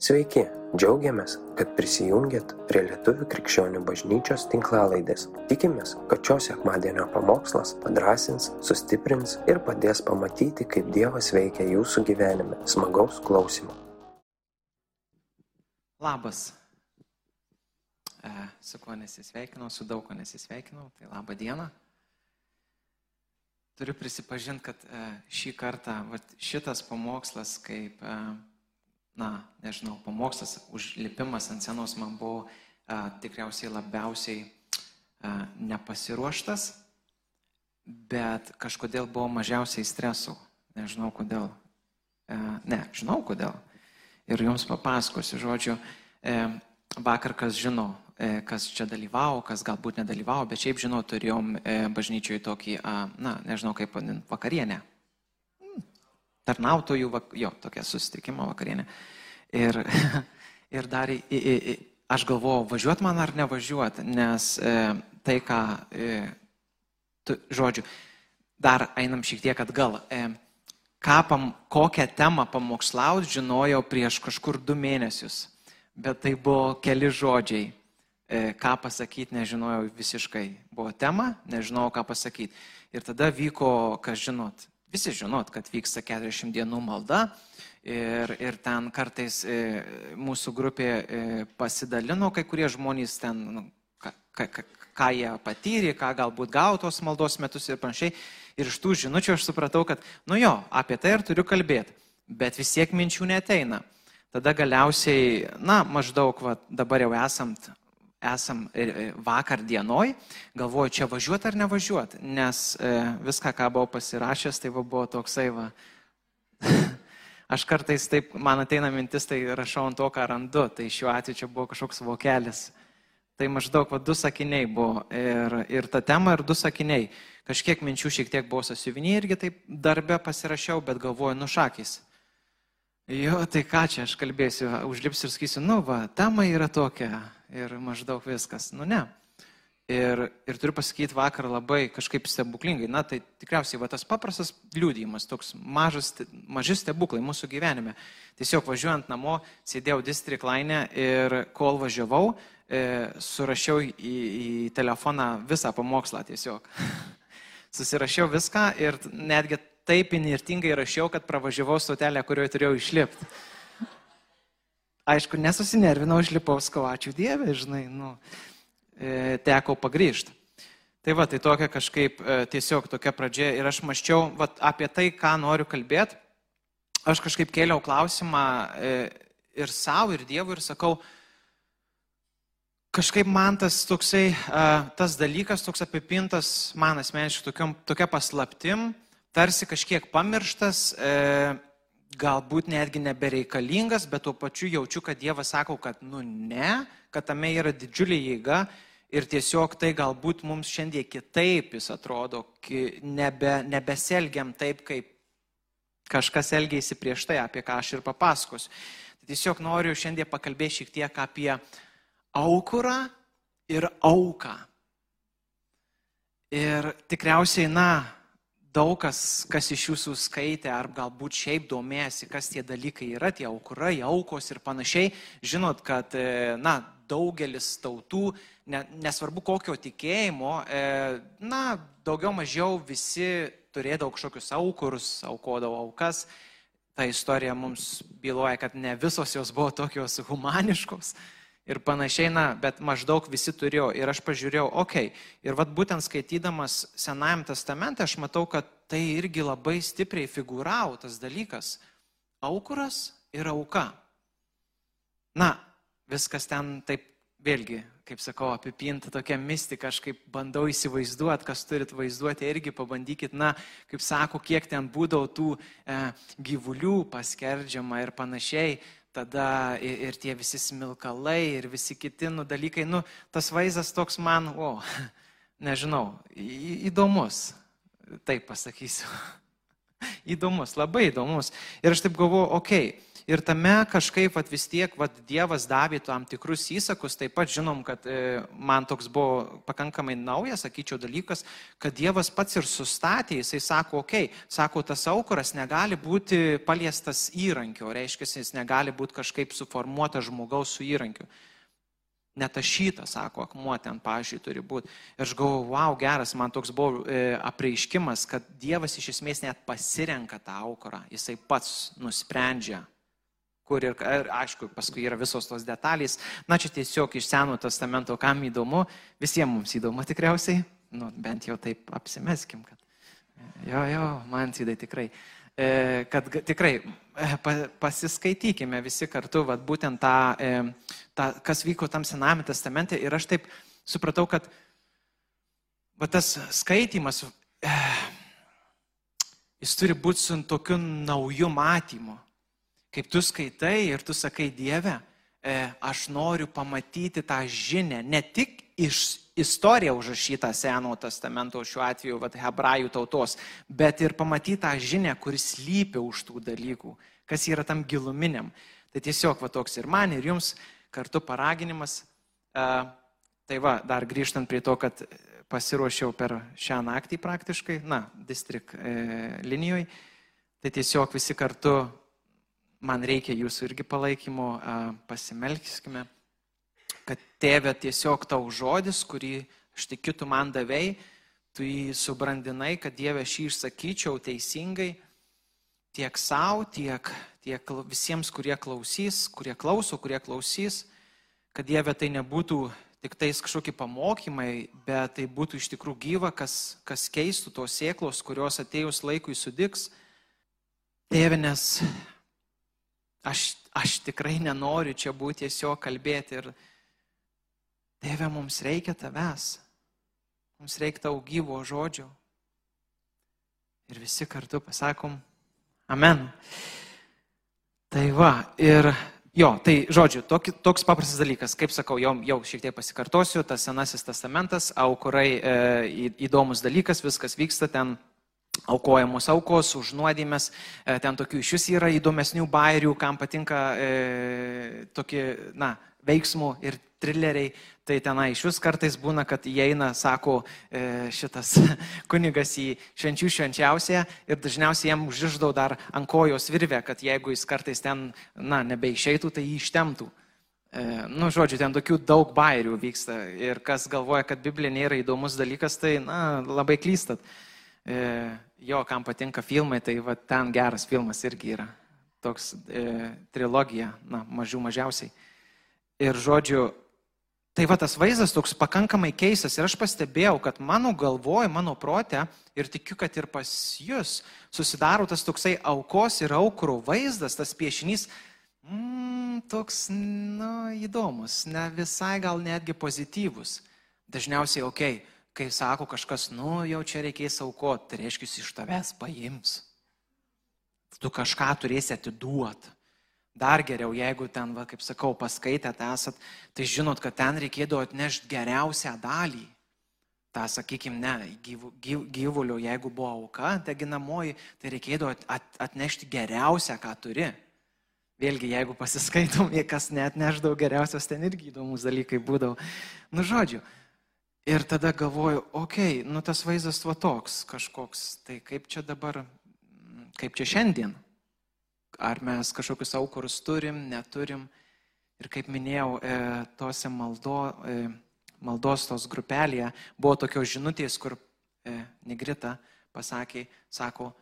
Sveiki, džiaugiamės, kad prisijungiat prie Lietuvų krikščionių bažnyčios tinklalaidės. Tikimės, kad šios sekmadienio pamokslas padrasins, sustiprins ir padės pamatyti, kaip Dievas veikia jūsų gyvenime. Smagaus klausimų. Labas. E, su kuo nesisveikinau, su daug kuo nesisveikinau, tai laba diena. Turiu prisipažinti, kad e, šį kartą vat, šitas pamokslas kaip e, na, nežinau, pamokslas, užlipimas ant senos man buvo a, tikriausiai labiausiai a, nepasiruoštas, bet kažkodėl buvo mažiausiai streso. Nežinau kodėl. E, ne, žinau kodėl. Ir jums papasakosiu, žodžiu, e, vakar kas žino, e, kas čia dalyvavo, kas galbūt nedalyvavo, bet šiaip žinau, turėjom e, bažnyčioje tokį, a, na, nežinau kaip vadinti, vakarienę tarnautojų, jo, tokia susitikimo vakarienė. Ir, ir dar, į, į, į, aš galvojau, važiuot man ar nevažiuot, nes e, tai, ką, e, tu, žodžiu, dar einam šiek tiek atgal. E, ką, pam, kokią temą pamokslauti žinojau prieš kažkur du mėnesius, bet tai buvo keli žodžiai. E, ką pasakyti nežinojau visiškai. Buvo tema, nežinojau, ką pasakyti. Ir tada vyko, kas žinot, Visi žinot, kad vyksta 40 dienų malda ir, ir ten kartais e, mūsų grupė e, pasidalino, kai kurie žmonės ten, nu, ką, ką, ką jie patyrė, ką galbūt gautos maldos metus ir panašiai. Ir iš tų žinučių aš supratau, kad, nu jo, apie tai ir turiu kalbėti, bet vis tiek minčių neteina. Tada galiausiai, na, maždaug va, dabar jau esam esam e, e, vakar dienoj, galvoju, čia važiuoti ar nevažiuoti, nes e, viską, ką buvau pasirašęs, tai va, buvo toksai va. Aš kartais taip, man ateina mintis, tai rašau ant to, ką randu, tai šiuo atveju čia buvo kažkoks vokelis. Tai maždaug va, du sakiniai buvo ir, ir ta tema, ir du sakiniai. Kažkiek minčių šiek tiek buvo sasiuviniai irgi taip darbe pasirašiau, bet galvoju, nu šakys. Jo, tai ką čia aš kalbėsiu, užlipsiu ir sakysiu, nu va, tema yra tokia ir maždaug viskas. Nu ne. Ir, ir turiu pasakyti vakar labai kažkaip stebuklingai, na tai tikriausiai va tas paprastas liūdėjimas, toks mažas, maži stebuklai mūsų gyvenime. Tiesiog važiuojant namo, sėdėjau distriklainę ir kol važiavau, e, surašiau į, į telefoną visą pamokslą tiesiog. Susirašiau viską ir netgi taip inirtingai rašiau, kad pravažiavau stotelę, kurioje turėjau išlipti. Aišku, nesusinervinau, išlipau, skau, ačiū Dievui, žinai, nu, e, teko pagrįžti. Tai va, tai tokia kažkaip e, tiesiog tokia pradžia ir aš maščiau va, apie tai, ką noriu kalbėti. Aš kažkaip kėliau klausimą e, ir savo, ir Dievui ir sakau, kažkaip man tas toksai, tas dalykas toks apipintas man asmeniškai tokia paslaptim, tarsi kažkiek pamirštas, e, galbūt netgi nebereikalingas, bet tuo pačiu jaučiu, kad Dievas sako, kad nu ne, kad tame yra didžiulė jėga ir tiesiog tai galbūt mums šiandien kitaip jis atrodo, nebe, nebeselgiam taip, kaip kažkas elgėsi prieš tai, apie ką aš ir papasakosiu. Tai tiesiog noriu šiandien pakalbėti šiek tiek apie aukurą ir auką. Ir tikriausiai, na, daug kas, kas iš jūsų skaitė ar galbūt šiaip domėjasi, kas tie dalykai yra, tie aukurai, aukos ir panašiai, žinot, kad, e, na, daugelis tautų, ne, nesvarbu kokio tikėjimo, e, na, daugiau mažiau visi turėdavo kažkokius aukurus, aukodavo aukas. Ta istorija mums byloja, kad ne visos jos buvo tokios humaniškos ir panašiai, na, bet maždaug visi turėjo. Ir aš pažiūrėjau, okei, okay. ir vad būtent skaitydamas Senajam testamente, aš matau, kad tai irgi labai stipriai figūravo tas dalykas. Aukuras ir auka. Na, viskas ten taip vėlgi, kaip sakau, apipinta tokia mistika, aš kaip bandau įsivaizduoti, kas turit vaizduoti, irgi pabandykit, na, kaip sako, kiek ten būdavo tų e, gyvulių paskerdžiama ir panašiai tada ir, ir tie visi smilkalai ir visi kiti nu, dalykai, nu, tas vaizdas toks man, o, nežinau, į, įdomus, taip pasakysiu. įdomus, labai įdomus. Ir aš taip galvoju, okei. Okay. Ir tame kažkaip vat, vis tiek vat, Dievas davė tam tikrus įsakus, taip pat žinom, kad e, man toks buvo pakankamai naujas, sakyčiau, dalykas, kad Dievas pats ir sustatė, jisai sako, okei, okay, sako, tas aukuras negali būti paliestas įrankiu, reiškia, jis negali būti kažkaip suformuotas žmogaus su įrankiu. Netašytas, sako, akmuo ten, pažiūrėjau, turi būti. Ir aš galvoju, wow, geras, man toks buvo e, apreiškimas, kad Dievas iš esmės net pasirenka tą aukurą, jisai pats nusprendžia, kur ir, ir aišku, paskui yra visos tos detalės. Na, čia tiesiog iš Seno testamento, kam įdomu, visiems mums įdomu tikriausiai, nu, bent jau taip apsimeskim, kad. Jo, jo, man įdai tikrai. E, kad tikrai e, pasiskaitykime visi kartu, vat, būtent tą, e, tą, kas vyko tam Sename testamente. Ir aš taip supratau, kad va, tas skaitimas, jis turi būti su tokiu nauju matymu. Kaip tu skaitai ir tu sakai Dieve, aš noriu pamatyti tą žinę ne tik iš istorija užrašyta Seno testamento, šiuo atveju vat, hebrajų tautos, bet ir pamatyta žinia, kuris lypia už tų dalykų, kas yra tam giluminiam. Tai tiesiog va toks ir man, ir jums kartu paraginimas. Tai va, dar grįžtant prie to, kad pasiruošiau per šią naktį praktiškai, na, distrik e, linijoje, tai tiesiog visi kartu, man reikia jūsų irgi palaikymo, pasimelkime kad tėvė tiesiog tau žodis, kurį aš tikiu tu man davėjai, tu jį subrandinai, kad Dieve šį išsakyčiau teisingai tiek savo, tiek, tiek visiems, kurie klausys, kurie klauso, kurie klausys, kad Dieve tai nebūtų tik tais kažkokie pamokymai, bet tai būtų iš tikrųjų gyva, kas, kas keistų tos sėklos, kurios atėjus laikui sudiks. Tėve, nes aš, aš tikrai nenoriu čia būti tiesiog kalbėti ir Tėve, mums reikia tavęs, mums reikia tau gyvo žodžio. Ir visi kartu pasakom, amen. Tai va, ir jo, tai žodžiu, toks, toks paprastas dalykas, kaip sakau, jau, jau šiek tiek pasikartosiu, tas senasis testamentas, aukurai e, įdomus dalykas, viskas vyksta ten aukojamos aukos, už nuodėmės, e, ten tokių iš vis yra įdomesnių bairių, kam patinka e, tokie, na, veiksmų ir trileriai, tai tenai iš vis kartais būna, kad įeina, sako e, šitas kunigas į švenčių švenčiausią ir dažniausiai jam užriždau dar ant kojos virvę, kad jeigu jis kartais ten, na, nebeišeitų, tai jį ištemtų. E, nu, žodžiu, ten tokių daug bairių vyksta ir kas galvoja, kad Biblija nėra įdomus dalykas, tai, na, labai klystat. E, jo, kam patinka filmai, tai va, ten geras filmas irgi yra. Toks e, trilogija, na, mažiau mažiausiai. Ir žodžiu, Tai va tas vaizdas toks pakankamai keistas ir aš pastebėjau, kad mano galvoj, mano protė ir tikiu, kad ir pas jūs susidaro tas toksai aukos ir aukurų vaizdas, tas piešinys, mm, toks, na, įdomus, ne visai gal netgi pozityvus. Dažniausiai, okei, okay, kai sako kažkas, nu, jau čia reikės aukoti, tai reiškia, iš tavęs paims. Tu kažką turėsi atiduoti. Dar geriau, jeigu ten, va, kaip sakau, paskaitėt esat, tai žinot, kad ten reikėdavo atnešti geriausią dalį. Ta, sakykime, ne, gyv, gyv, gyvulio, jeigu buvo auka, deginamoji, tai reikėdavo at, atnešti geriausią, ką turi. Vėlgi, jeigu pasiskaitom, kas net neždavo geriausios, ten irgi įdomus dalykai būdavo. Nu, žodžiu. Ir tada galvoju, okei, okay, nu tas vaizdas va toks kažkoks, tai kaip čia dabar, kaip čia šiandien ar mes kažkokius aukurus turim, neturim. Ir kaip minėjau, e, tose maldo, e, maldos tos grupelėje buvo tokios žinutės, kur e, Negrita pasakė, sako,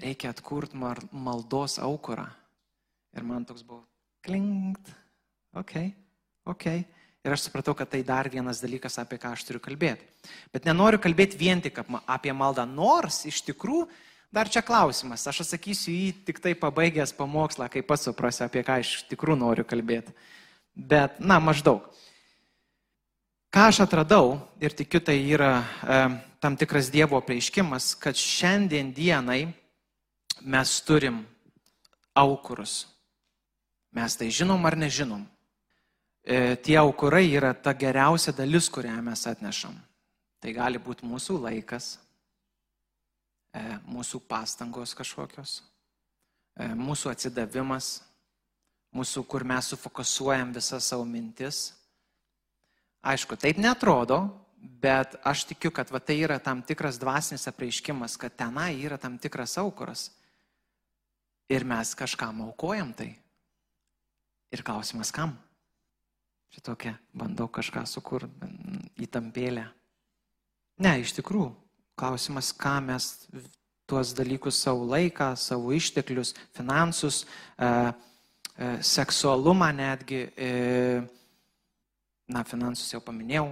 reikia atkurti maldos aukurą. Ir man toks buvo, klingt, ok, ok. Ir aš supratau, kad tai dar vienas dalykas, apie ką aš turiu kalbėti. Bet nenoriu kalbėti vien tik apie maldą, nors iš tikrųjų Dar čia klausimas, aš atsakysiu jį tik tai pabaigęs pamokslą, kai pats suprasiu, apie ką iš tikrųjų noriu kalbėti. Bet, na, maždaug. Ką aš atradau ir tikiu, tai yra e, tam tikras Dievo prieiškimas, kad šiandien dienai mes turim aukurus. Mes tai žinom ar nežinom. E, tie aukurai yra ta geriausia dalis, kurią mes atnešam. Tai gali būti mūsų laikas, E, mūsų pastangos kažkokios, e, mūsų atsidavimas, mūsų, kur mes sufokusuojam visas savo mintis. Aišku, taip netrodo, bet aš tikiu, kad va, tai yra tam tikras dvasinis apreiškimas, kad tenai yra tam tikras aukuras. Ir mes kažkam aukojam tai. Ir klausimas, kam? Čia tokia, bandau kažką sukurti įtampėlę. Ne, iš tikrųjų, klausimas, ką mes tuos dalykus savo laiką, savo išteklius, finansus, e, e, seksualumą netgi, e, na, finansus jau paminėjau,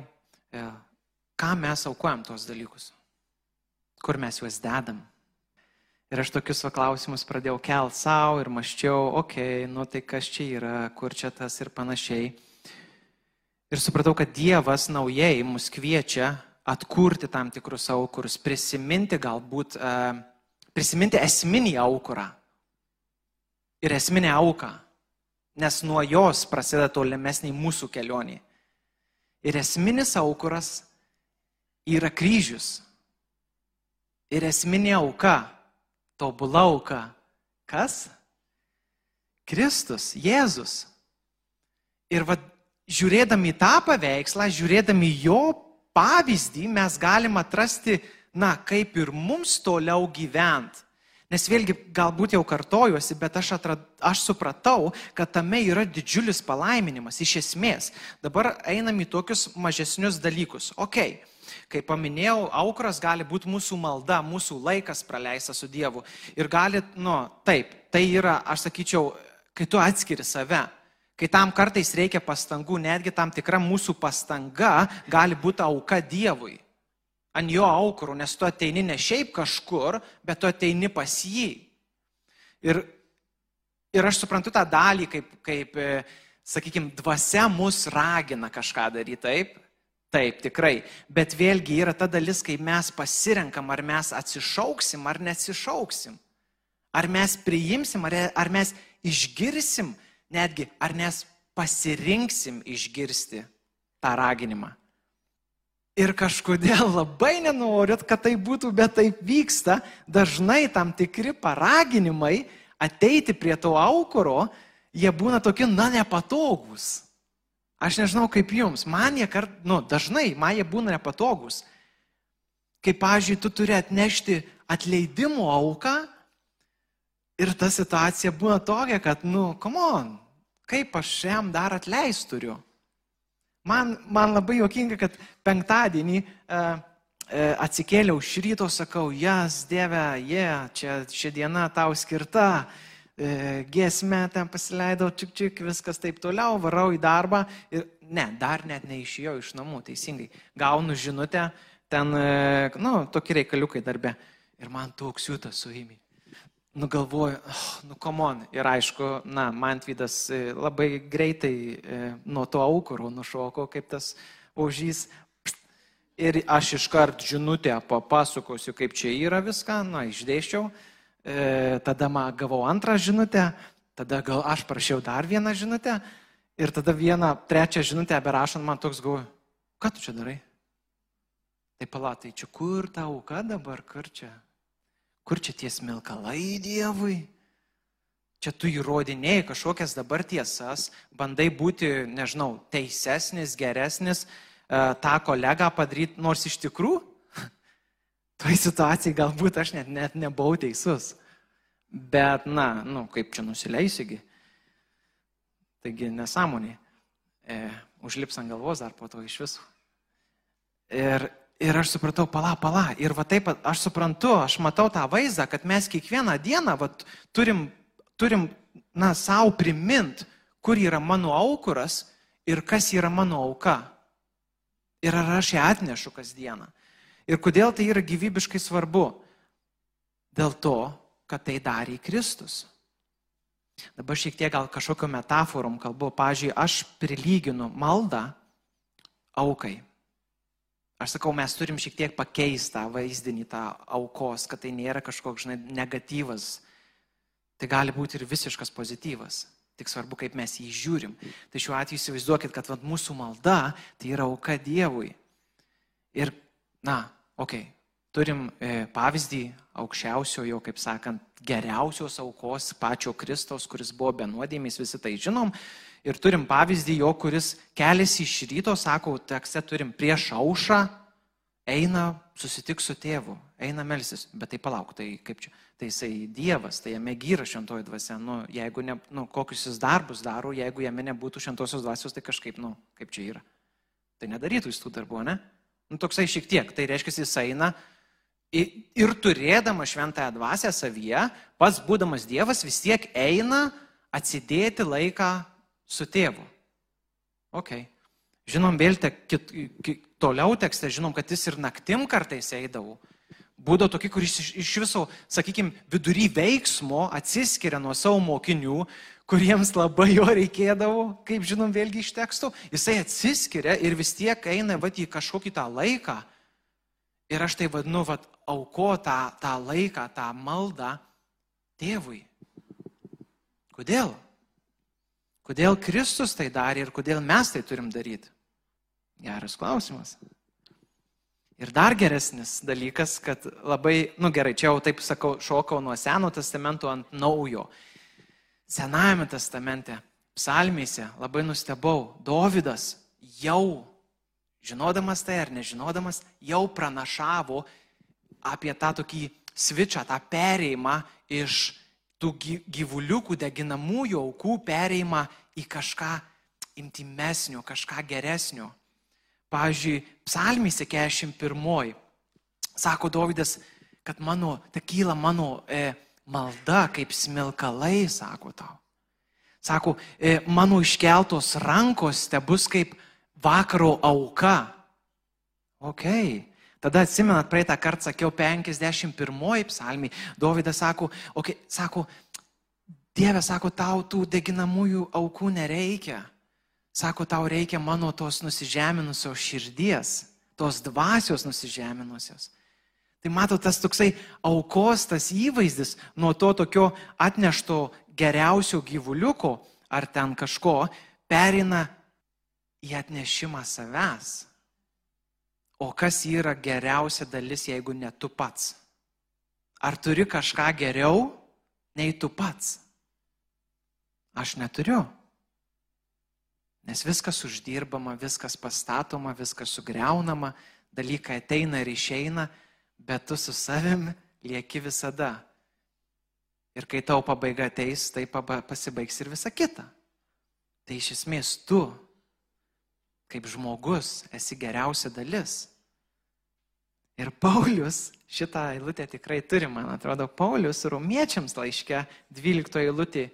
e, ką mes aukojam tuos dalykus, kur mes juos dedam. Ir aš tokius va, klausimus pradėjau kelt savo ir maščiau, okei, okay, nu tai kas čia yra, kur čia tas ir panašiai. Ir supratau, kad Dievas naujai mus kviečia atkurti tam tikrus aukurus, prisiminti galbūt, e, prisiminti esminį aukurą ir esminę auką, nes nuo jos prasideda tolimesniai mūsų kelionė. Ir esminis aukuras yra kryžius. Ir esminė auka, tobula auka, kas? Kristus, Jėzus. Ir vad, žiūrėdami tą paveikslą, žiūrėdami jo pavyzdį mes galim atrasti, na, kaip ir mums toliau gyventi. Nes vėlgi, galbūt jau kartojuosi, bet aš, atrad, aš supratau, kad tame yra didžiulis palaiminimas iš esmės. Dabar einam į tokius mažesnius dalykus. Ok, kaip paminėjau, aukras gali būti mūsų malda, mūsų laikas praleistas su Dievu. Ir gali, nu, taip, tai yra, aš sakyčiau, kai tu atskiri save kai tam kartais reikia pastangų, netgi tam tikra mūsų pastanga gali būti auka Dievui. Ant jo aukurų, nes tu ateini ne šiaip kažkur, bet tu ateini pas jį. Ir, ir aš suprantu tą dalį, kaip, kaip e, sakykime, dvasia mus ragina kažką daryti, taip? Taip, tikrai. Bet vėlgi yra ta dalis, kai mes pasirenkam, ar mes atsišauksim, ar neatsišauksim. Ar mes priimsim, ar, ar mes išgirsim netgi ar mes pasirinksim išgirsti tą raginimą. Ir kažkodėl labai nenorit, kad tai būtų, bet taip vyksta, dažnai tam tikri paraginimai ateiti prie to aukuro, jie būna tokie, na, nepatogus. Aš nežinau kaip jums, man jie kart, nu, dažnai man jie būna nepatogus. Kaip, pavyzdžiui, tu turi atnešti atleidimo auką Ir ta situacija būna tokia, kad, nu, come on, kaip aš jam dar atleis turiu. Man, man labai juokinga, kad penktadienį e, e, atsikėliau iš ryto, sakau, jas, Dieve, jie, yeah, čia ši diena tau skirta, e, giesmę ten pasileidau, čik čik, viskas taip toliau, varau į darbą ir ne, dar net neišėjau iš namų, teisingai. Gaunu žinutę, ten, e, nu, tokie reikaliukai darbe. Ir man toks jūtas suėmė nugalvoju, oh, nu komon. Ir aišku, na, Mantvydas e, labai greitai e, nuo to aukuro nušoko, kaip tas ožys. Ir aš iškart žinutę papasakosiu, kaip čia yra viską, na, išdėščiau. E, tada man gavau antrą žinutę, tada gal aš prašiau dar vieną žinutę. Ir tada vieną, trečią žinutę berašant man toks galvoju, ką tu čia darai? Tai palatai, čia kur ta auka dabar, kur čia? Kur čia tie smilkalai Dievui? Čia tu įrodinėjai kažkokias dabar tiesas, bandai būti, nežinau, teisesnis, geresnis, e, tą kolegą padaryti, nors iš tikrųjų, toj situacijai galbūt aš net, net nebuvau teisus. Bet, na, nu, kaip čia nusileisigi. Taigi nesąmonė. E, užlips ant galvos dar po to iš viso. Ir Ir aš supratau, pala, pala. Ir va taip, aš suprantu, aš matau tą vaizdą, kad mes kiekvieną dieną va, turim, turim, na, savo primint, kur yra mano aukuras ir kas yra mano auka. Ir ar aš ją atnešu kasdieną. Ir kodėl tai yra gyvybiškai svarbu? Dėl to, kad tai darė Kristus. Dabar šiek tiek gal kažkokio metaforom kalbu. Pavyzdžiui, aš prilyginu maldą aukai. Aš sakau, mes turim šiek tiek pakeisti tą vaizdinį, tą aukos, kad tai nėra kažkoks, žinai, negatyvas. Tai gali būti ir visiškas pozityvas. Tik svarbu, kaip mes jį žiūrim. Tai šiuo atveju įsivaizduokit, kad vat, mūsų malda tai yra auka Dievui. Ir, na, okei, okay, turim e, pavyzdį aukščiausiojo, kaip sakant, geriausios aukos pačio Kristaus, kuris buvo benuodėmis, visi tai žinom. Ir turim pavyzdį jo, kuris keliasi iš ryto, sako, tekste turim prieš aušą, eina susitik su tėvu, eina melsis, bet tai palauk, tai kaip čia, tai jisai Dievas, tai jame gyra šventoji dvasia, nu, jeigu ne, nu, kokius jis darbus daro, jeigu jame nebūtų šventosios dvasios, tai kažkaip, nu, kaip čia yra. Tai nedarytų jis tų darbų, ne? Nu, toksai šiek tiek, tai reiškia, jis eina ir turėdama šventąją dvasę savyje, pats būdamas Dievas vis tiek eina atsidėti laiką su tėvu. Ok. Žinom, vėl te, kit, kit, toliau tekste, žinom, kad jis ir naktim kartais eidavo. Būdavo tokie, kuris iš, iš viso, sakykime, vidury veiksmo atsiskiria nuo savo mokinių, kuriems labai jo reikėdavo, kaip žinom vėlgi iš tekstų, jisai atsiskiria ir vis tiek eina va, į kažkokį tą laiką. Ir aš tai vadinu, va, auko tą, tą laiką, tą maldą tėvui. Kodėl? Kodėl Kristus tai darė ir kodėl mes tai turim daryti? Geras klausimas. Ir dar geresnis dalykas, kad labai, nu gerai, čia jau taip sakau, šokau nuo Seno testamento ant naujo. Senajame testamente, psalmėse labai nustebau, Dovydas jau, žinodamas tai ar nežinodamas, jau pranašavo apie tą tokį svičą, tą perėjimą iš tų gyvuliukų deginamųjų aukų perėjimą į kažką intimesnio, kažką geresnio. Pavyzdžiui, psalmėse 41. Sako Davidas, kad mano, ta kyla mano e, malda kaip smilkalai, sako tau. Sako, e, mano iškeltos rankos te bus kaip vakaro auka. Ok. Tada atsimenat, praeitą kartą sakiau 51 psalmį. Davidas sako, okay, sako, Dieve, sako, tau tų deginamųjų aukų nereikia. Sako, tau reikia mano tos nusižeminusios širdies, tos dvasios nusižeminusios. Tai mato tas toksai aukos, tas įvaizdis nuo to tokio atnešto geriausio gyvuliuko ar ten kažko, perina į atnešimą savęs. O kas yra geriausia dalis, jeigu ne tu pats? Ar turi kažką geriau nei tu pats? Aš neturiu. Nes viskas uždirbama, viskas pastatoma, viskas sugriaunama, dalykai ateina ir išeina, bet tu su savim lieki visada. Ir kai tau pabaiga ateis, tai pasibaigs ir visa kita. Tai iš esmės tu, kaip žmogus, esi geriausia dalis. Ir Paulius šitą eilutę tikrai turi, man atrodo, Paulius romiečiams laiške 12 eilutė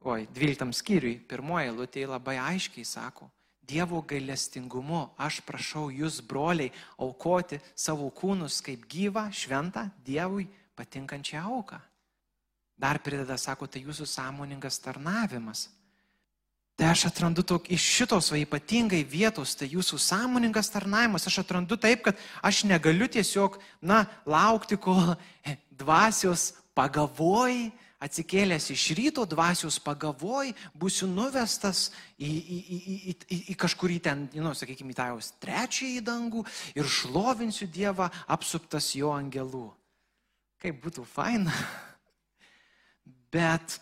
oi, 12 skyriui, pirmoje eilutėje labai aiškiai sako, Dievo gailestingumu aš prašau jūs, broliai, aukoti savo kūnus kaip gyvą, šventą, Dievui patinkančią auką. Dar prideda, sako, tai jūsų sąmoningas tarnavimas. Tai aš atrandu tok, iš šitos va ypatingai vietos, tai jūsų sąmoningas tarnavimas, aš atrandu taip, kad aš negaliu tiesiog, na, laukti, kol dvasios pagavoj, atsikėlęs iš ryto dvasios pagavoj, būsiu nuvestas į, į, į, į, į, į kažkurį ten, nu, sakykime, į tą jau trečiąjį dangų ir šlovinsiu Dievą apsuptas jo angelų. Kaip būtų faina. Bet,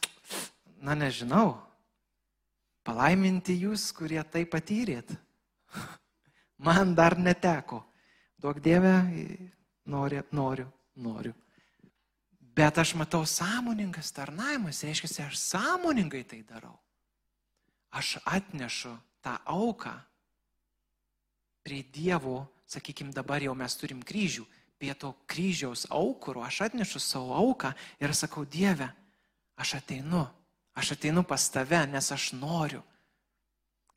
na nežinau, palaiminti jūs, kurie tai patyrėt. Man dar neteko. Duok Dieve, noriu, noriu, noriu. Bet aš matau sąmoningas tarnavimas, reiškia, aš sąmoningai tai darau. Aš atnešu tą auką prie Dievo, sakykime, dabar jau mes turim kryžių, prie to kryžiaus aukuro, aš atnešu savo auką ir sakau, Dieve, aš ateinu, aš ateinu pas tave, nes aš noriu.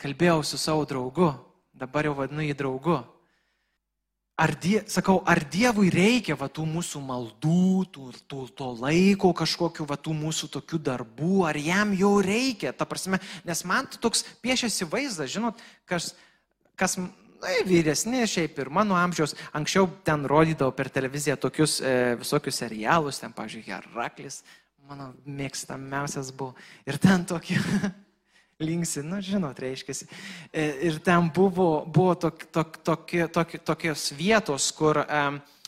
Kalbėjau su savo draugu, dabar jau vadinu jį draugu. Ar, die, sakau, ar Dievui reikia va, tų mūsų maldų, tų, tų, to laiko kažkokiu, va, tų mūsų tokių darbų, ar jam jau reikia, ta prasme, nes man toks piešiasi vaizdas, žinot, kas, kas na, vyresni šiaip ir mano amžiaus, anksčiau ten rodydavo per televiziją tokius e, visokius serialus, ten, pažiūrėjau, Heraklis, mano mėgstamiausias buvo, ir ten tokie linksi, nu žinot, reiškia. Ir ten buvo, buvo tok, tok, tokie, tok, tokios vietos, kur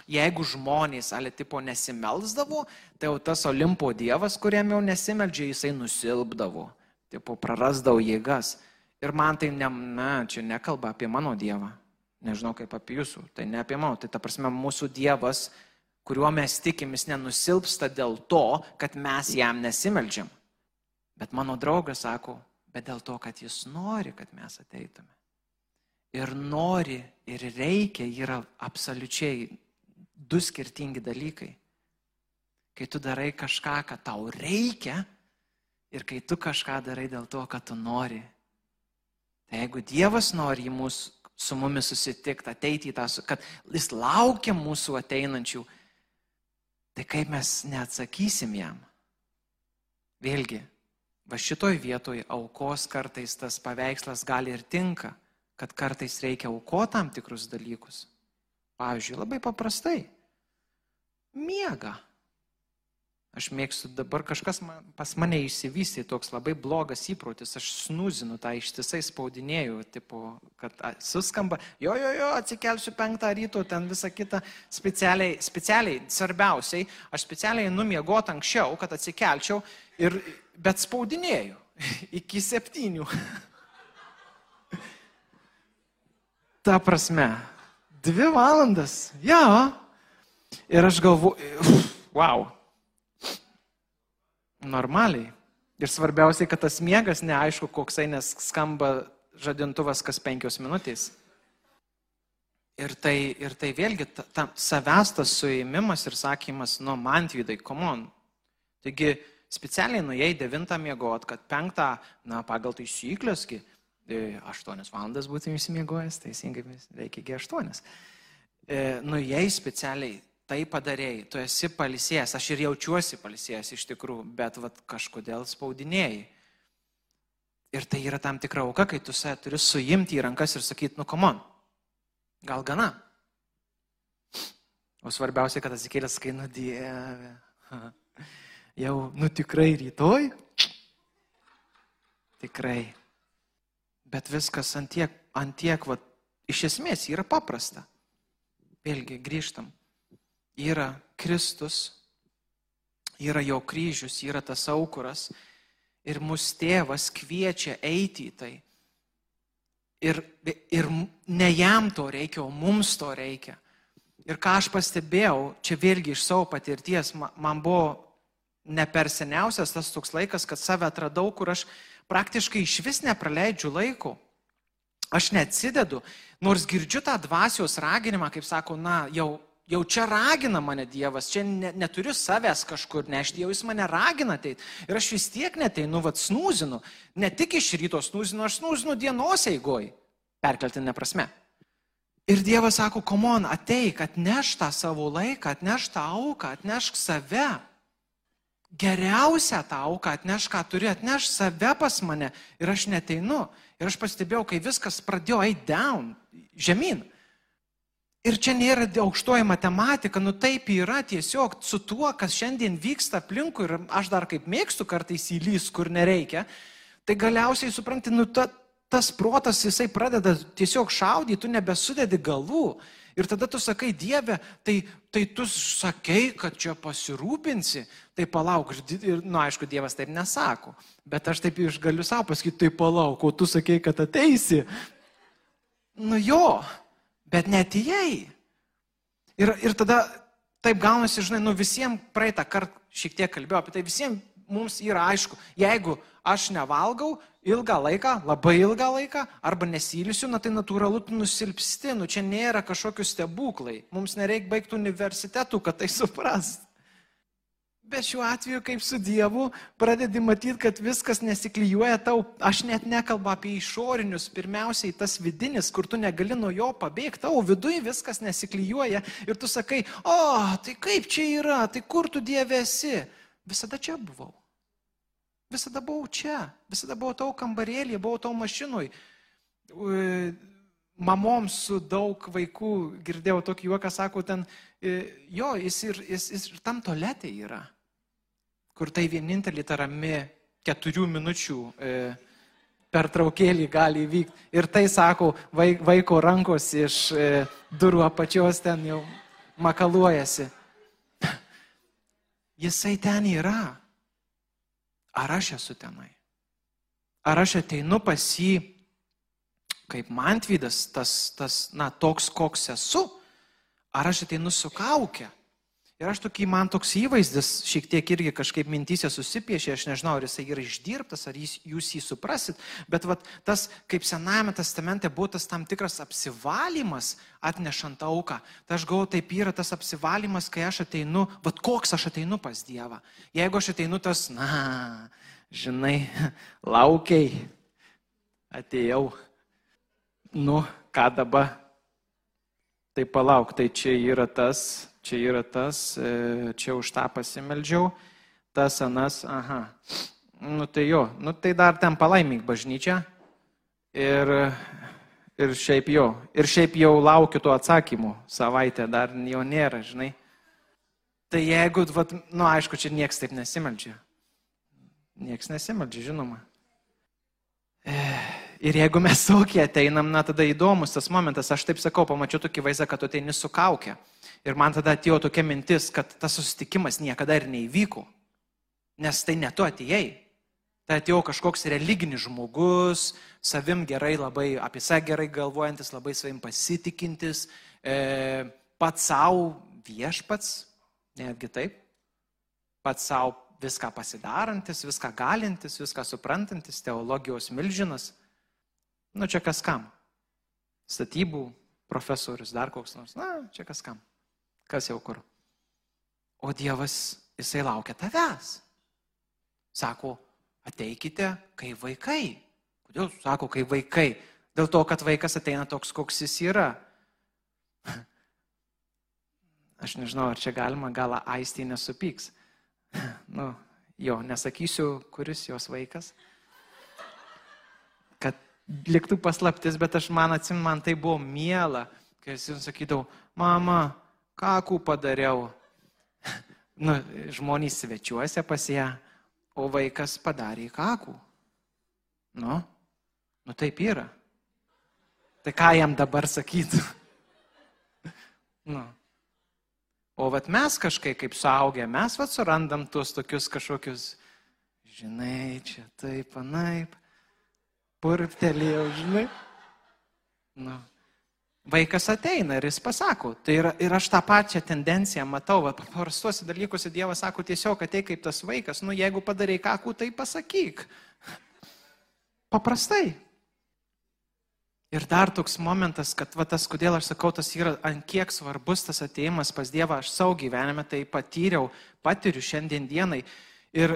jeigu žmonės ale tipo nesimelsdavo, tai jau tas Olimpo dievas, kuriam jau nesimeldžia, jisai nusilpdavo, tipo prarasdavo jėgas. Ir man tai, ne, na, čia nekalba apie mano dievą. Nežinau kaip apie jūsų, tai ne apie mano. Tai ta prasme, mūsų dievas, kuriuo mes tikimės, nenusilpsta dėl to, kad mes jam nesimeldžiam. Bet mano draugas sako, bet dėl to, kad jis nori, kad mes ateitume. Ir nori, ir reikia yra absoliučiai du skirtingi dalykai. Kai tu darai kažką, kad tau reikia, ir kai tu kažką darai dėl to, kad tu nori. Tai jeigu Dievas nori mūsų, su mumis susitikti, ateiti į tą, kad jis laukia mūsų ateinančių, tai kaip mes neatsakysim jam? Vėlgi, va šitoj vietoj aukos kartais tas paveikslas gali ir tinka, kad kartais reikia aukoti tam tikrus dalykus. Pavyzdžiui, labai paprastai. Miega. Aš mėgstu dabar kažkas man, pas mane išsivystė toks labai blogas įprotis, aš snuzinu tą ištisai spaudinėjau, tipo, kad suskamba, jo, jo, jo, atsikelsiu penktą ryto, ten visą kitą specialiai, specialiai, svarbiausiai, aš specialiai numiegot anksčiau, kad atsikelčiau, ir, bet spaudinėjau iki septynių. Ta prasme, dvi valandas, jo. Ir aš galvoju, wow normaliai. Ir svarbiausiai, kad tas miegas neaišku koksai, nes skamba žadintuvas kas penkios minutės. Ir tai, ir tai vėlgi ta, ta, savęs tas suėmimas ir sakymas, nu, man tvydai, komon. Taigi specialiai nuėjai devintą miegot, kad penktą, na, pagal taisyklės, 8 e, valandas būtum įsimiegojęs, teisingai reikia 8. E, nuėjai specialiai tai padarėjai, tu esi palisėjęs, aš ir jaučiuosi palisėjęs iš tikrųjų, bet vat, kažkodėl spaudinėjai. Ir tai yra tam tikra auka, kai tu save turi suimti į rankas ir sakyti, nu komon, gal gana. O svarbiausia, kad atsikėlęs, kai nu dieve, jau, nu tikrai rytoj, tikrai. Bet viskas antiek, antiek, va, iš esmės yra paprasta. Vėlgi grįžtam yra Kristus, yra jo kryžius, yra tas aukuras ir mūsų tėvas kviečia eiti į tai. Ir, ir ne jam to reikia, o mums to reikia. Ir ką aš pastebėjau, čia vėlgi iš savo patirties, man buvo ne per seniausias tas toks laikas, kad save atradau, kur aš praktiškai iš vis nepraleidžiu laiko. Aš neatsidedu, nors girdžiu tą dvasios raginimą, kaip sako, na, jau Jau čia ragina mane Dievas, čia ne, neturiu savęs kažkur nešti, jau jis mane ragina ateiti. Ir aš vis tiek neteinu, vad snūzinu. Ne tik iš ryto snūzinu, aš snūzinu dienos eigoj. Perkeltinė prasme. Ir Dievas sako, komon, ateik, atneš tą savo laiką, atneš tą auką, atnešk save. Geriausią tą auką atneš, ką turi, atneš save pas mane. Ir aš neteinu. Ir aš pastebėjau, kai viskas pradėjo eiti down, žemyn. Ir čia nėra aukštoji matematika, nu taip yra tiesiog su tuo, kas šiandien vyksta aplinkui ir aš dar kaip mėgstu kartais įlys, kur nereikia, tai galiausiai supranti, nu ta, tas protas jisai pradeda tiesiog šaudyti, tu nebesudedi galvų. Ir tada tu sakai, Dieve, tai, tai tu sakei, kad čia pasirūpinsi, tai palauk. Ir, ir nu, aišku, Dievas taip nesako. Bet aš taip iš galiu savo pasakyti, tai palauk, o tu sakei, kad ateisi. Nu jo, bet netėjai. Ir, ir tada taip gaunasi, žinai, nu visiems praeitą kartą šiek tiek kalbėjau apie tai, visiems mums yra aišku, jeigu aš nevalgau ilgą laiką, labai ilgą laiką, arba nesylysiu, na tai natūralu, tu nusilpsti, nu čia nėra kažkokių stebuklai, mums nereikia baigti universitetų, kad tai suprast. Bet šiuo atveju, kaip su Dievu, pradedi matyti, kad viskas nesiklyjuoja tau. Aš net nekalbu apie išorinius, pirmiausiai tas vidinis, kur tu negali nuo jo pabėgti. Tau viduje viskas nesiklyjuoja ir tu sakai, o, tai kaip čia yra, tai kur tu Dieve esi? Visada čia buvau. Visada buvau čia. Visada buvau tau kambarėlį, buvau tau mašinui. Mamoms su daug vaikų girdėjau tokį juoką, sako, ten, jo, jis ir, jis, jis ir tam toletė yra kur tai vienintelį ta rami keturių minučių e, pertraukėlį gali įvykti. Ir tai sako vaiko rankos iš e, durų apačios ten jau makaluojasi. Jisai ten yra. Ar aš esu tenai? Ar aš ateinu pas jį kaip mantvydas, tas, tas, na, toks, koks esu? Ar aš ateinu su kaukė? Ir aš tokį, man toks įvaizdis šiek tiek irgi kažkaip mintysė susipiešė, aš nežinau, ar jisai yra išdirbtas, ar jis, jūs jį suprasit, bet vat, tas, kaip Senajame testamente buvo tas tam tikras apsivalymas atnešant auką, tai aš galvoju, taip yra tas apsivalymas, kai aš ateinu, vat koks aš ateinu pas Dievą. Jeigu aš ateinu tas, na, žinai, laukiai, atėjau, nu, ką dabar, tai palauk, tai čia yra tas, čia yra tas, e, čia už tą pasimeldžiau, tas anas, aha. Nu tai jo, nu tai dar ten palaimink bažnyčią. Ir, ir šiaip jo, ir šiaip jau laukiu tų atsakymų, savaitę dar jo nėra, žinai. Tai jeigu, vat, nu aišku, čia nieks taip nesimeldžia. Nieks nesimeldžia, žinoma. E, ir jeigu mes saugiai ateinam, na tada įdomus tas momentas, aš taip sakau, pamačiau tokį vaizdą, kad tu ateini su kaukė. Ir man tada atėjo tokia mintis, kad tas susitikimas niekada ir neįvyko. Nes tai ne tu atėjai. Tai atėjo kažkoks religinis žmogus, savim gerai, labai apie save gerai galvojantis, labai savim pasitikintis, e, pats savo viešpats, netgi taip, pats savo viską pasidarantis, viską galintis, viską suprantantis, teologijos milžinas. Nu čia kas kam. Statybų profesorius, dar koks nors. Na, čia kas kam. Kas jau kur? O Dievas, jisai laukia tavęs. Sako, ateikite, kai vaikai. Kodėl sako, kai vaikai? Dėl to, kad vaikas ateina toks, koks jis yra. Aš nežinau, ar čia galima, gal aistį nesupyks. Nu, jo, nesakysiu, kuris jos vaikas. Kad liktų paslaptis, bet aš man atsim, man tai buvo miela, kai jis jums sakydavau, mama, kakų padariau. Nu, žmonės svečiuose pas ją, o vaikas padarė kakų. Nu, nu taip yra. Tai ką jam dabar sakytų? Nu. O vat mes kažkaip kaip suaugę, mes vat surandam tuos tokius kažkokius, žinai, čia taip, anaip, purptelėjau, žinai. Nu, Vaikas ateina ir jis pasako. Tai yra, ir aš tą pačią tendenciją matau, paprastuose dalykuose Dievas sako tiesiog ateik kaip tas vaikas, nu jeigu padarai kakų, tai pasakyk. Paprastai. Ir dar toks momentas, kad va, tas, kodėl aš sakau, tas yra ant kiek svarbus tas ateimas pas Dievą, aš savo gyvenime tai patyriau, patiriu šiandien dienai. Ir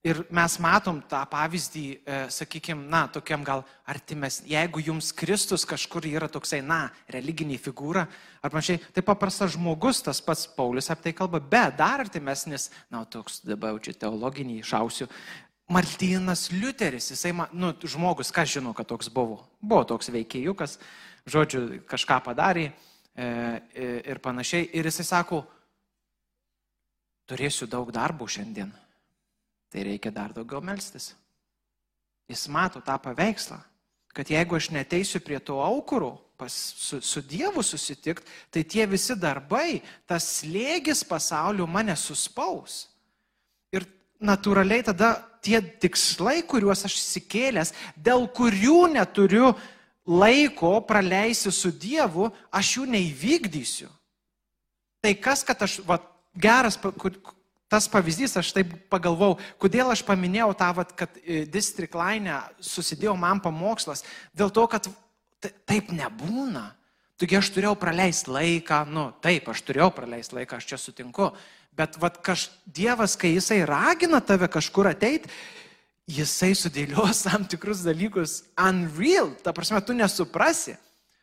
Ir mes matom tą pavyzdį, e, sakykime, na, tokiam gal artimesnį. Jeigu jums Kristus kažkur yra toksai, na, religinė figūra, ar panašiai, tai paprastas žmogus, tas pats Paulius apie tai kalba, bet dar artimesnis, na, toks dabar čia teologinį išausiu, Martynas Liuteris, jisai, nu, žmogus, kas žino, kad toks buvo. Buvo toks veikėjukas, žodžiu, kažką padarė e, ir panašiai. Ir jisai sako, turėsiu daug darbų šiandien tai reikia dar daugiau melstis. Jis mato tą paveikslą, kad jeigu aš neteisiu prie to aukuro, pas, su, su Dievu susitikti, tai tie visi darbai, tas slėgis pasaulio mane suspaus. Ir natūraliai tada tie tikslai, kuriuos aš įsikėlęs, dėl kurių neturiu laiko praleisti su Dievu, aš jų neįvykdysiu. Tai kas, kad aš, va, geras, tas pavyzdys, aš taip pagalvojau, kodėl aš paminėjau tą, vat, kad e, district line susidėjo man pamokslas, dėl to, kad taip nebūna. Taigi aš turėjau praleisti laiką, nu taip, aš turėjau praleisti laiką, aš čia sutinku, bet vat, kaž, Dievas, kai Jisai ragina tave kažkur ateiti, Jisai sudėlios tam tikrus dalykus unreal, ta prasme, tu nesuprasi.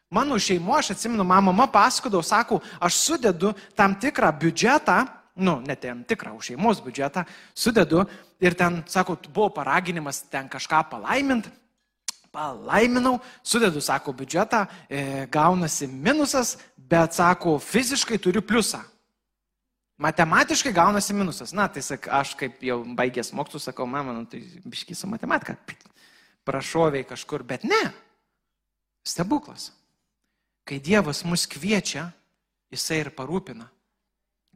Mano šeimo, aš atsimenu, mama pasakodavo, sako, aš sudedu tam tikrą biudžetą, nu, net ten tikrą už šeimos biudžetą, sudedu ir ten, sako, buvo paraginimas ten kažką palaiminti, palaiminau, sudedu, sako, biudžetą, e, gaunasi minusas, bet, sako, fiziškai turiu pliusą. Matematiškai gaunasi minusas. Na, tai sak, aš kaip jau baigęs mokslus sakau, mama, nu, tai biškysiu matematiką. Prašoviai kažkur, bet ne. Stebuklas. Kai Dievas mus kviečia jisai ir parūpina.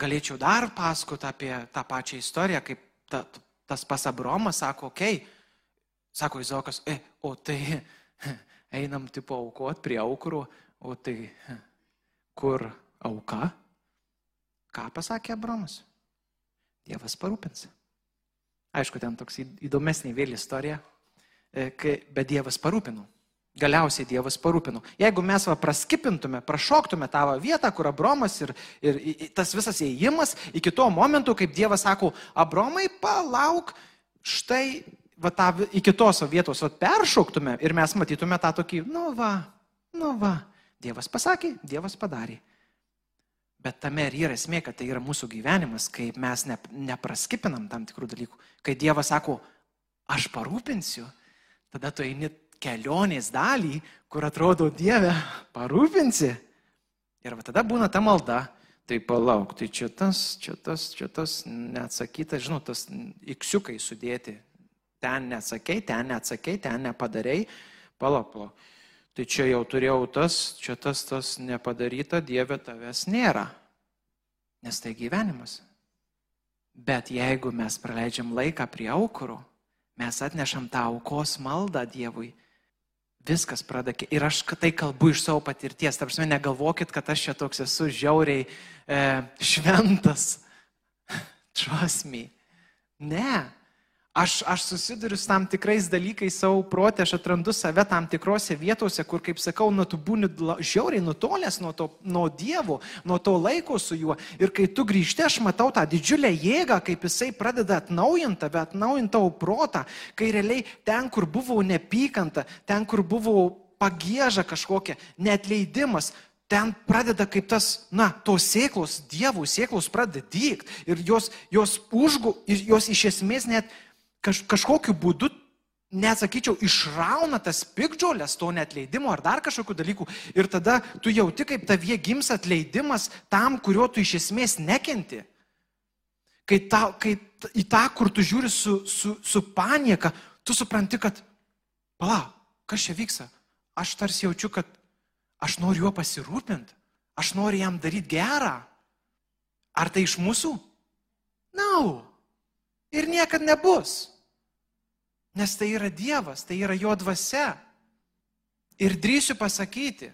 Galėčiau dar pasakoti apie tą pačią istoriją, kaip ta, tas pas Abromas sako, okei, okay. sako Izaokas, e, o tai einam tipo aukot prie aukurų, o tai kur auka? Ką pasakė Abromas? Dievas parūpins. Aišku, ten toks įdomesnė vėl istorija, e, bet Dievas parūpino. Galiausiai Dievas parūpino. Jeigu mes va praskipintume, prašoktume tą vietą, kur Abromas ir, ir tas visas įėjimas iki to momento, kaip Dievas sako, Abromai, palauk, štai va tą iki tos vietos va, peršoktume ir mes matytume tą tokį, nu va, nu va, Dievas pasakė, Dievas padarė. Bet tame ir yra esmė, kad tai yra mūsų gyvenimas, kai mes ne, nepraskipinam tam tikrų dalykų. Kai Dievas sako, aš parūpinsiu, tada tu eini kelionės dalį, kur atrodo Dieve, parūpinsi. Ir va tada būna ta malda, tai palauk, tai čia tas, čia tas, čia tas neatsakytas, žinau, tas iksiukai sudėti. Ten neatsakei, ten neatsakei, ten nepadarei, palauk, palauk. Tai čia jau turėjau tas, čia tas, tas nepadaryta, Dieve tavęs nėra. Nes tai gyvenimas. Bet jeigu mes praleidžiam laiką prie aukurų, mes atnešam tą aukos maldą Dievui, viskas pradeda. Ir aš tai kalbu iš savo patirties. Tarsi negalvokit, kad aš čia toks esu žiauriai e, šventas. Trust me. Ne. Aš, aš susiduriu su tam tikrais dalykais savo protė, aš atrandu save tam tikrose vietose, kur, kaip sakau, nu, tu būni žiauriai nutolęs nuo, to, nuo Dievo, nuo to laiko su juo. Ir kai tu grįžti, aš matau tą didžiulę jėgą, kaip jisai pradeda atnaujinti tave, atnaujinti tavo protą, kai realiai ten, kur buvo nepykanta, ten, kur buvo pagėža kažkokia, netleidimas, ten pradeda kaip tas, na, tos sėklos, dievų sėklos pradeda dygti ir jos, jos užgu, ir jos iš esmės net kaž, kažkokiu būdu, nesakyčiau, išrauna tas pikdžiolės, to netleidimo ar dar kažkokių dalykų. Ir tada tu jauti, kaip tavie gims atleidimas tam, kurio tu iš esmės nekenti. Kai, ta, kai į tą, kur tu žiūri su, su, su panieka, tu supranti, kad, pala, kas čia vyksta? Aš tarsi jaučiu, kad aš noriu juo pasirūpinti, aš noriu jam daryti gerą. Ar tai iš mūsų? Na. No. Ir niekada nebus. Nes tai yra Dievas, tai yra jo dvasia. Ir drįsiu pasakyti,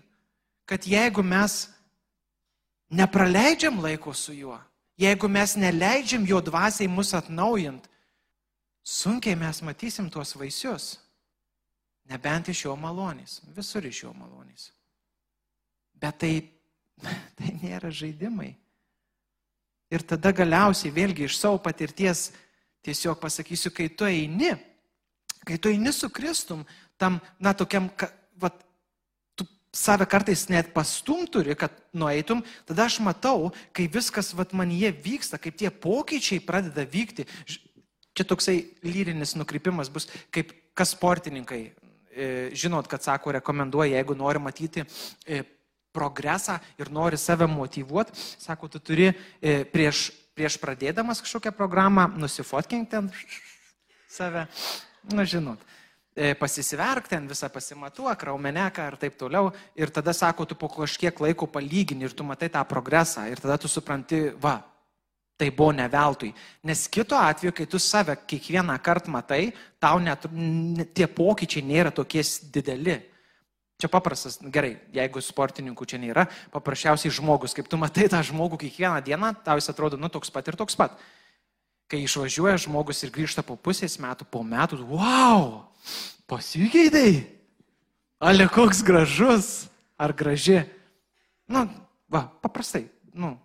kad jeigu mes nepraleidžiam laiko su juo, jeigu mes neleidžiam jo dvasiai mus atnaujint, sunkiai mes matysim tuos vaisius. Nebent iš jo malonės, visur iš jo malonės. Bet tai, tai nėra žaidimai. Ir tada galiausiai vėlgi iš savo patirties tiesiog pasakysiu, kai tu eini, Kai tu eini su Kristum, tam, na, tokiam, va, tu save kartais net pastum turi, kad nueitum, tada aš matau, kai viskas, va, manyje vyksta, kaip tie pokyčiai pradeda vykti. Čia toksai lyrinis nukrypimas bus, kaip kas sportininkai, e, žinot, kad sako, rekomenduoja, jeigu nori matyti e, progresą ir nori save motivuoti, sako, tu turi e, prieš, prieš pradėdamas kažkokią programą nusifotkink ten save na žinot, e, pasisverk ten visą pasimatuok, raumeneką ir taip toliau. Ir tada sako, tu po kažkiek laiko palygini ir tu matai tą progresą ir tada tu supranti, va, tai buvo ne veltui. Nes kito atveju, kai tu save kiekvieną kartą matai, tau net tie pokyčiai nėra tokie dideli. Čia paprastas, gerai, jeigu sportininkų čia nėra, paprasčiausiai žmogus, kaip tu matai tą žmogų kiekvieną dieną, tau jis atrodo, nu, toks pat ir toks pat. Kai išvažiuoja žmogus ir grįžta po pusės metų, po metų, wow, pasikeitėjai. Ale koks gražus ar graži. Nu, va, paprastai, nu,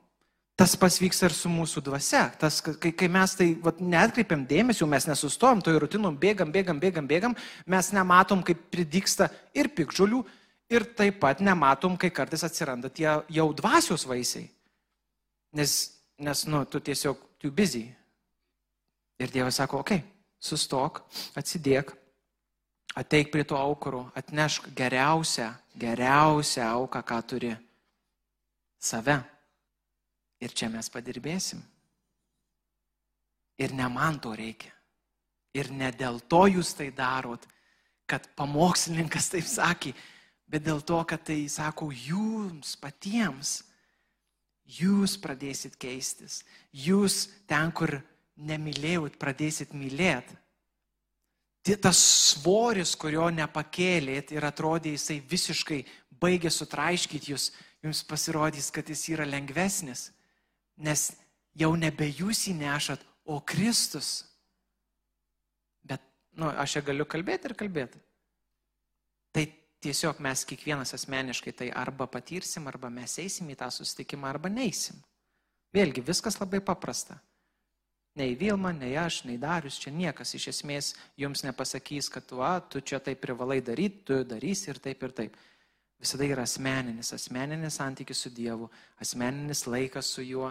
tas pas vyksta ir su mūsų dvasia. Tas, kai, kai mes tai va, netkreipiam dėmesio, mes nesustojam, toj rutinom bėgam, bėgam, bėgam, bėgam, mes nematom, kaip pridyksta ir pikdžiulių, ir taip pat nematom, kai kartais atsiranda tie jau dvasios vaisiai. Nes, nes nu, tu tiesiog, tu busy, Ir Dievas sako, okei, okay, sustok, atsidėk, ateik prie to aukuro, atnešk geriausią, geriausią auką, ką turi - save. Ir čia mes padirbėsim. Ir ne man to reikia. Ir ne dėl to jūs tai darot, kad pamokslininkas taip sakė, bet dėl to, kad tai sako jums patiems. jūs pradėsit keistis. Jūs ten, kur nemylėjot, pradėsit mylėti. Tas svoris, kurio nepakėlėt ir atrodė jisai visiškai baigė sutraiškyti jūs, jums pasirodys, kad jis yra lengvesnis, nes jau nebe jūs įnešat, o Kristus. Bet, na, nu, aš čia galiu kalbėti ir kalbėti. Tai tiesiog mes kiekvienas asmeniškai tai arba patirsim, arba mes eisim į tą susitikimą, arba neįsim. Vėlgi, viskas labai paprasta. Nei Vilma, nei aš, nei Darius, čia niekas iš esmės jums nepasakys, kad tu, a, tu čia taip privalai daryti, tu darysi ir taip ir taip. Visada yra asmeninis, asmeninis santykis su Dievu, asmeninis laikas su juo.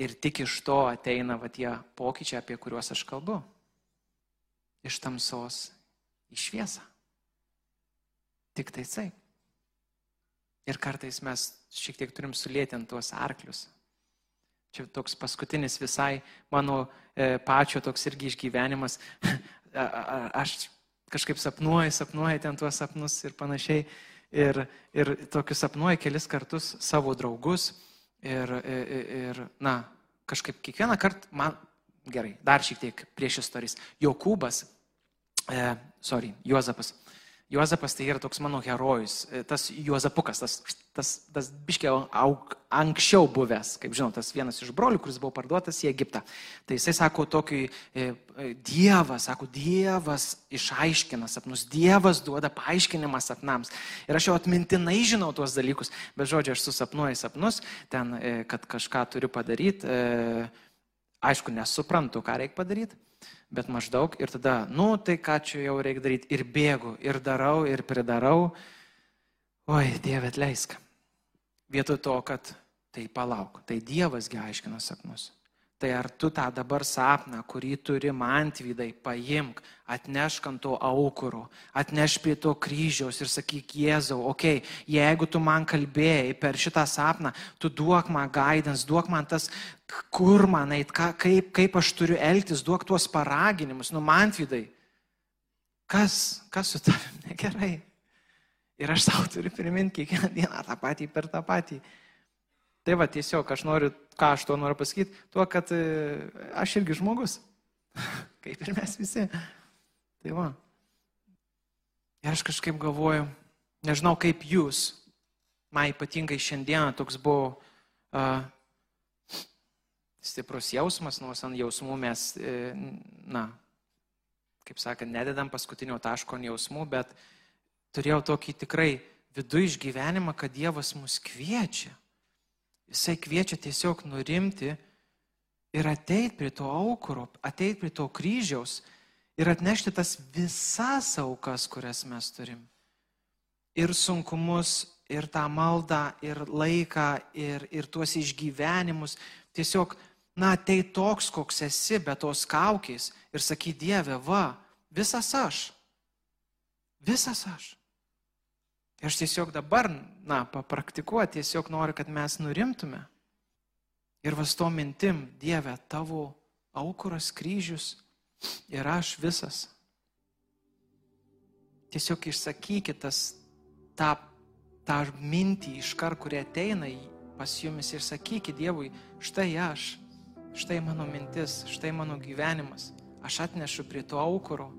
Ir tik iš to ateina va tie pokyčiai, apie kuriuos aš kalbu. Iš tamsos į šviesą. Tik tai taip. Ir kartais mes šiek tiek turim sulėtinti tuos arklius. Čia toks paskutinis visai mano e, pačio toks irgi išgyvenimas. Aš kažkaip sapnuoju, sapnuoju ten tuos sapnus ir panašiai. Ir, ir tokius sapnuoju kelis kartus savo draugus. Ir, ir, ir na, kažkaip kiekvieną kartą man, gerai, dar šiek tiek prieš istorijas. Jokūbas, e, sorry, Juozapas Juozapas tai yra toks mano herojus, e, tas Juozapukas, tas, tas, tas biškiau anksčiau buvęs, kaip žinau, tas vienas iš brolių, kuris buvo parduotas į Egiptą. Tai jisai sako tokį e, e, Dievas, sako, Dievas išaiškina sapnus, Dievas duoda paaiškinimą sapnams. Ir aš jau atmintinai žinau tuos dalykus, bet žodžiu, aš susapnuoju sapnus, ten, kad kažką turiu padaryti, aišku, nesuprantu, ką reikia padaryti bet maždaug ir tada, nu tai ką čia jau reikia daryti ir bėgu, ir darau, ir pridarau. Oi, Dieve, atleisk. Vietoj to, kad tai palauk, tai Dievasgi aiškina sapnus. Tai ar tu tą dabar sapną, kurį turi mantvydai, paimk, atnešk ant to aukuro, atneš prie to kryžiaus ir sakyk, Jėzau, okei, okay, jeigu tu man kalbėjai per šitą sapną, tu duok man gaidans, duok man tas, kur man eit, ka, kaip, kaip aš turiu elgtis, duok tuos paraginimus, nu mantvydai. Kas, kas su tavimi negerai? Ir aš savo turiu priminti kiekvieną dieną tą patį per tą patį. Tai va, tiesiog aš noriu, ką aš to noriu pasakyti, tuo, kad e, aš irgi žmogus, kaip ir mes visi. Tai va. Ir aš kažkaip galvoju, nežinau kaip jūs, man ypatingai šiandieną toks buvo uh, stiprus jausmas, nors ant jausmų mes, e, na, kaip sakant, nededam paskutinio taško ant jausmų, bet turėjau tokį tikrai vidų išgyvenimą, kad Dievas mus kviečia. Jisai kviečia tiesiog nurimti ir ateiti prie to aukuro, ateiti prie to kryžiaus ir atnešti tas visas aukas, kurias mes turim. Ir sunkumus, ir tą maldą, ir laiką, ir, ir tuos išgyvenimus. Tiesiog, na, tai toks, koks esi, be tos kaukės ir saky, Dieve, va, visas aš. Visas aš. Aš tiesiog dabar, na, papraktikuoti, tiesiog noriu, kad mes nurimtume. Ir vas to mintim, Dieve, tavo aukuras kryžius ir aš visas. Tiesiog išsakykit tas, tą, tą mintį iš kar, kurie ateina pas jumis ir sakykit Dievui, štai aš, štai mano mintis, štai mano gyvenimas. Aš atnešu prie to aukuro,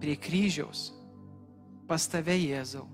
prie kryžiaus pas tave Jėzau.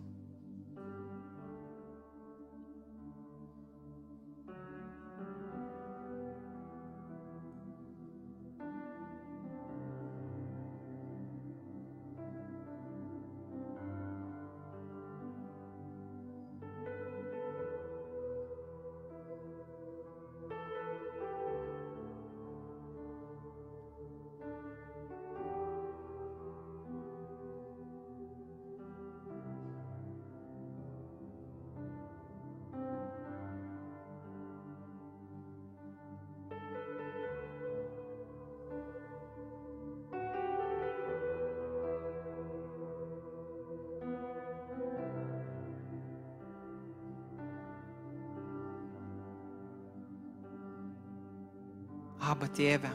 Aba tėve,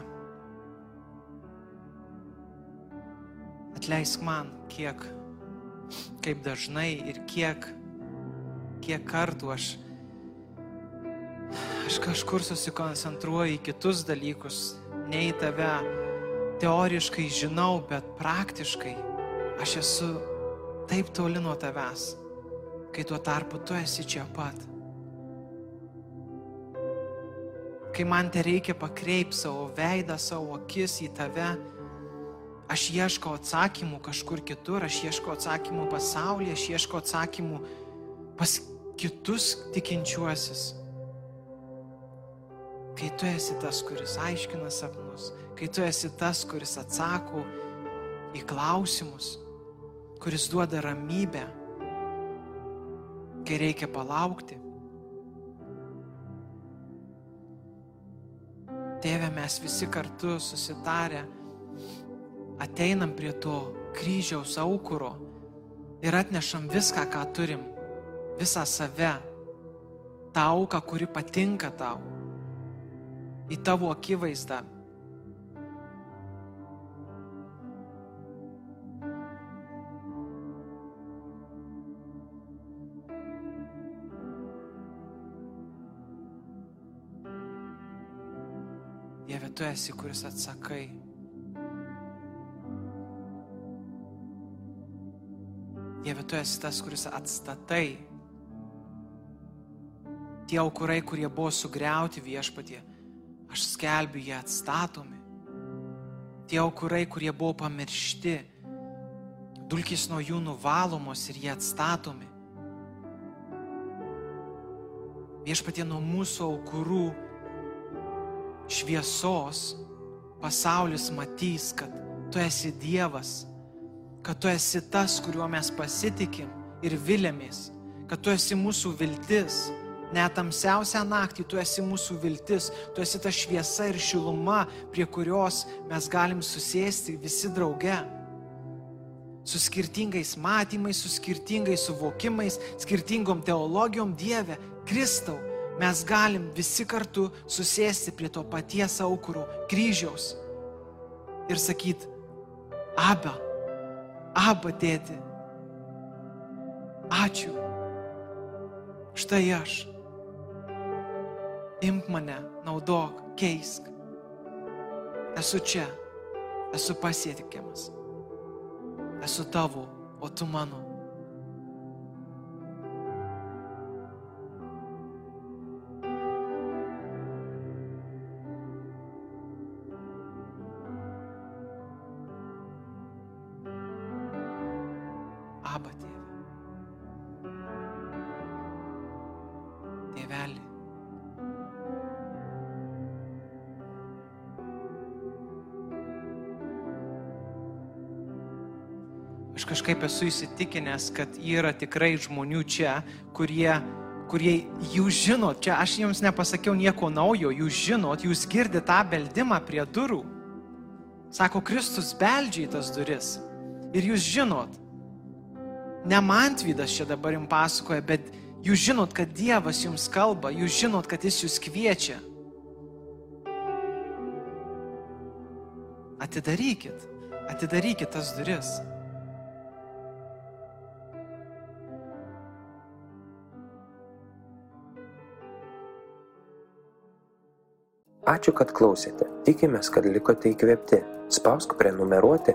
atleisk man, kiek, kaip dažnai ir kiek, kiek kartų aš aš kažkur susikoncentruoju į kitus dalykus, ne į tave. Teoriškai žinau, bet praktiškai aš esu taip toli nuo tavęs, kai tuo tarpu tu esi čia pat. Kai man te reikia pakreipti savo veidą, savo akis į tave, aš ieškau atsakymų kažkur kitur, aš ieškau atsakymų pasaulyje, aš ieškau atsakymų pas kitus tikinčiuosius. Kai tu esi tas, kuris aiškina sapnus, kai tu esi tas, kuris atsako į klausimus, kuris duoda ramybę, kai reikia palaukti. Tėve, mes visi kartu susitarę ateinam prie to kryžiaus aukuro ir atnešam viską, ką turim, visą save, tą auką, kuri patinka tau, į tavo akivaizdą, tu esi, kuris atsakai. Dieve, tu esi tas, kuris atstatai. Tie aukurai, kurie buvo sugriauti viešpatie, aš skelbiu, jie atstatomi. Tie aukurai, kurie buvo pamiršti, dulkis nuo jų nuvalomos ir jie atstatomi. Viešpatie nuo mūsų aukurų šviesos pasaulis matys, kad tu esi Dievas, kad tu esi tas, kuriuo mes pasitikim ir vilėmės, kad tu esi mūsų viltis. Net tamsiausią naktį tu esi mūsų viltis, tu esi ta šviesa ir šiluma, prie kurios mes galim susėsti visi drauge. Su skirtingais matymais, su skirtingais suvokimais, skirtingom teologijom Dieve, Kristau, mes galim visi kartu susėsti prie to paties aukuro kryžiaus ir sakyti, Aba, Aba tėti, ačiū, štai aš, imk mane, naudok, keisk, esu čia, esu pasietikiamas, esu tavo, o tu mano. Aba tėve. Tėvelį. Aš kažkaip esu įsitikinęs, kad yra tikrai žmonių čia, kurie, kurie jūs žinot, čia aš jums nepasakiau nieko naujo, jūs žinot, jūs girdite tą beldimą prie durų. Sako, Kristus beldžia į tas duris. Ir jūs žinot, ne man tvydas čia dabar jums pasakoja, bet jūs žinot, kad Dievas jums kalba, jūs žinot, kad Jis jūs kviečia. Atidarykit, atidarykit tas duris. Ačiū, kad klausėte. Tikimės, kad likote įkvėpti. Spausk prenumeruoti,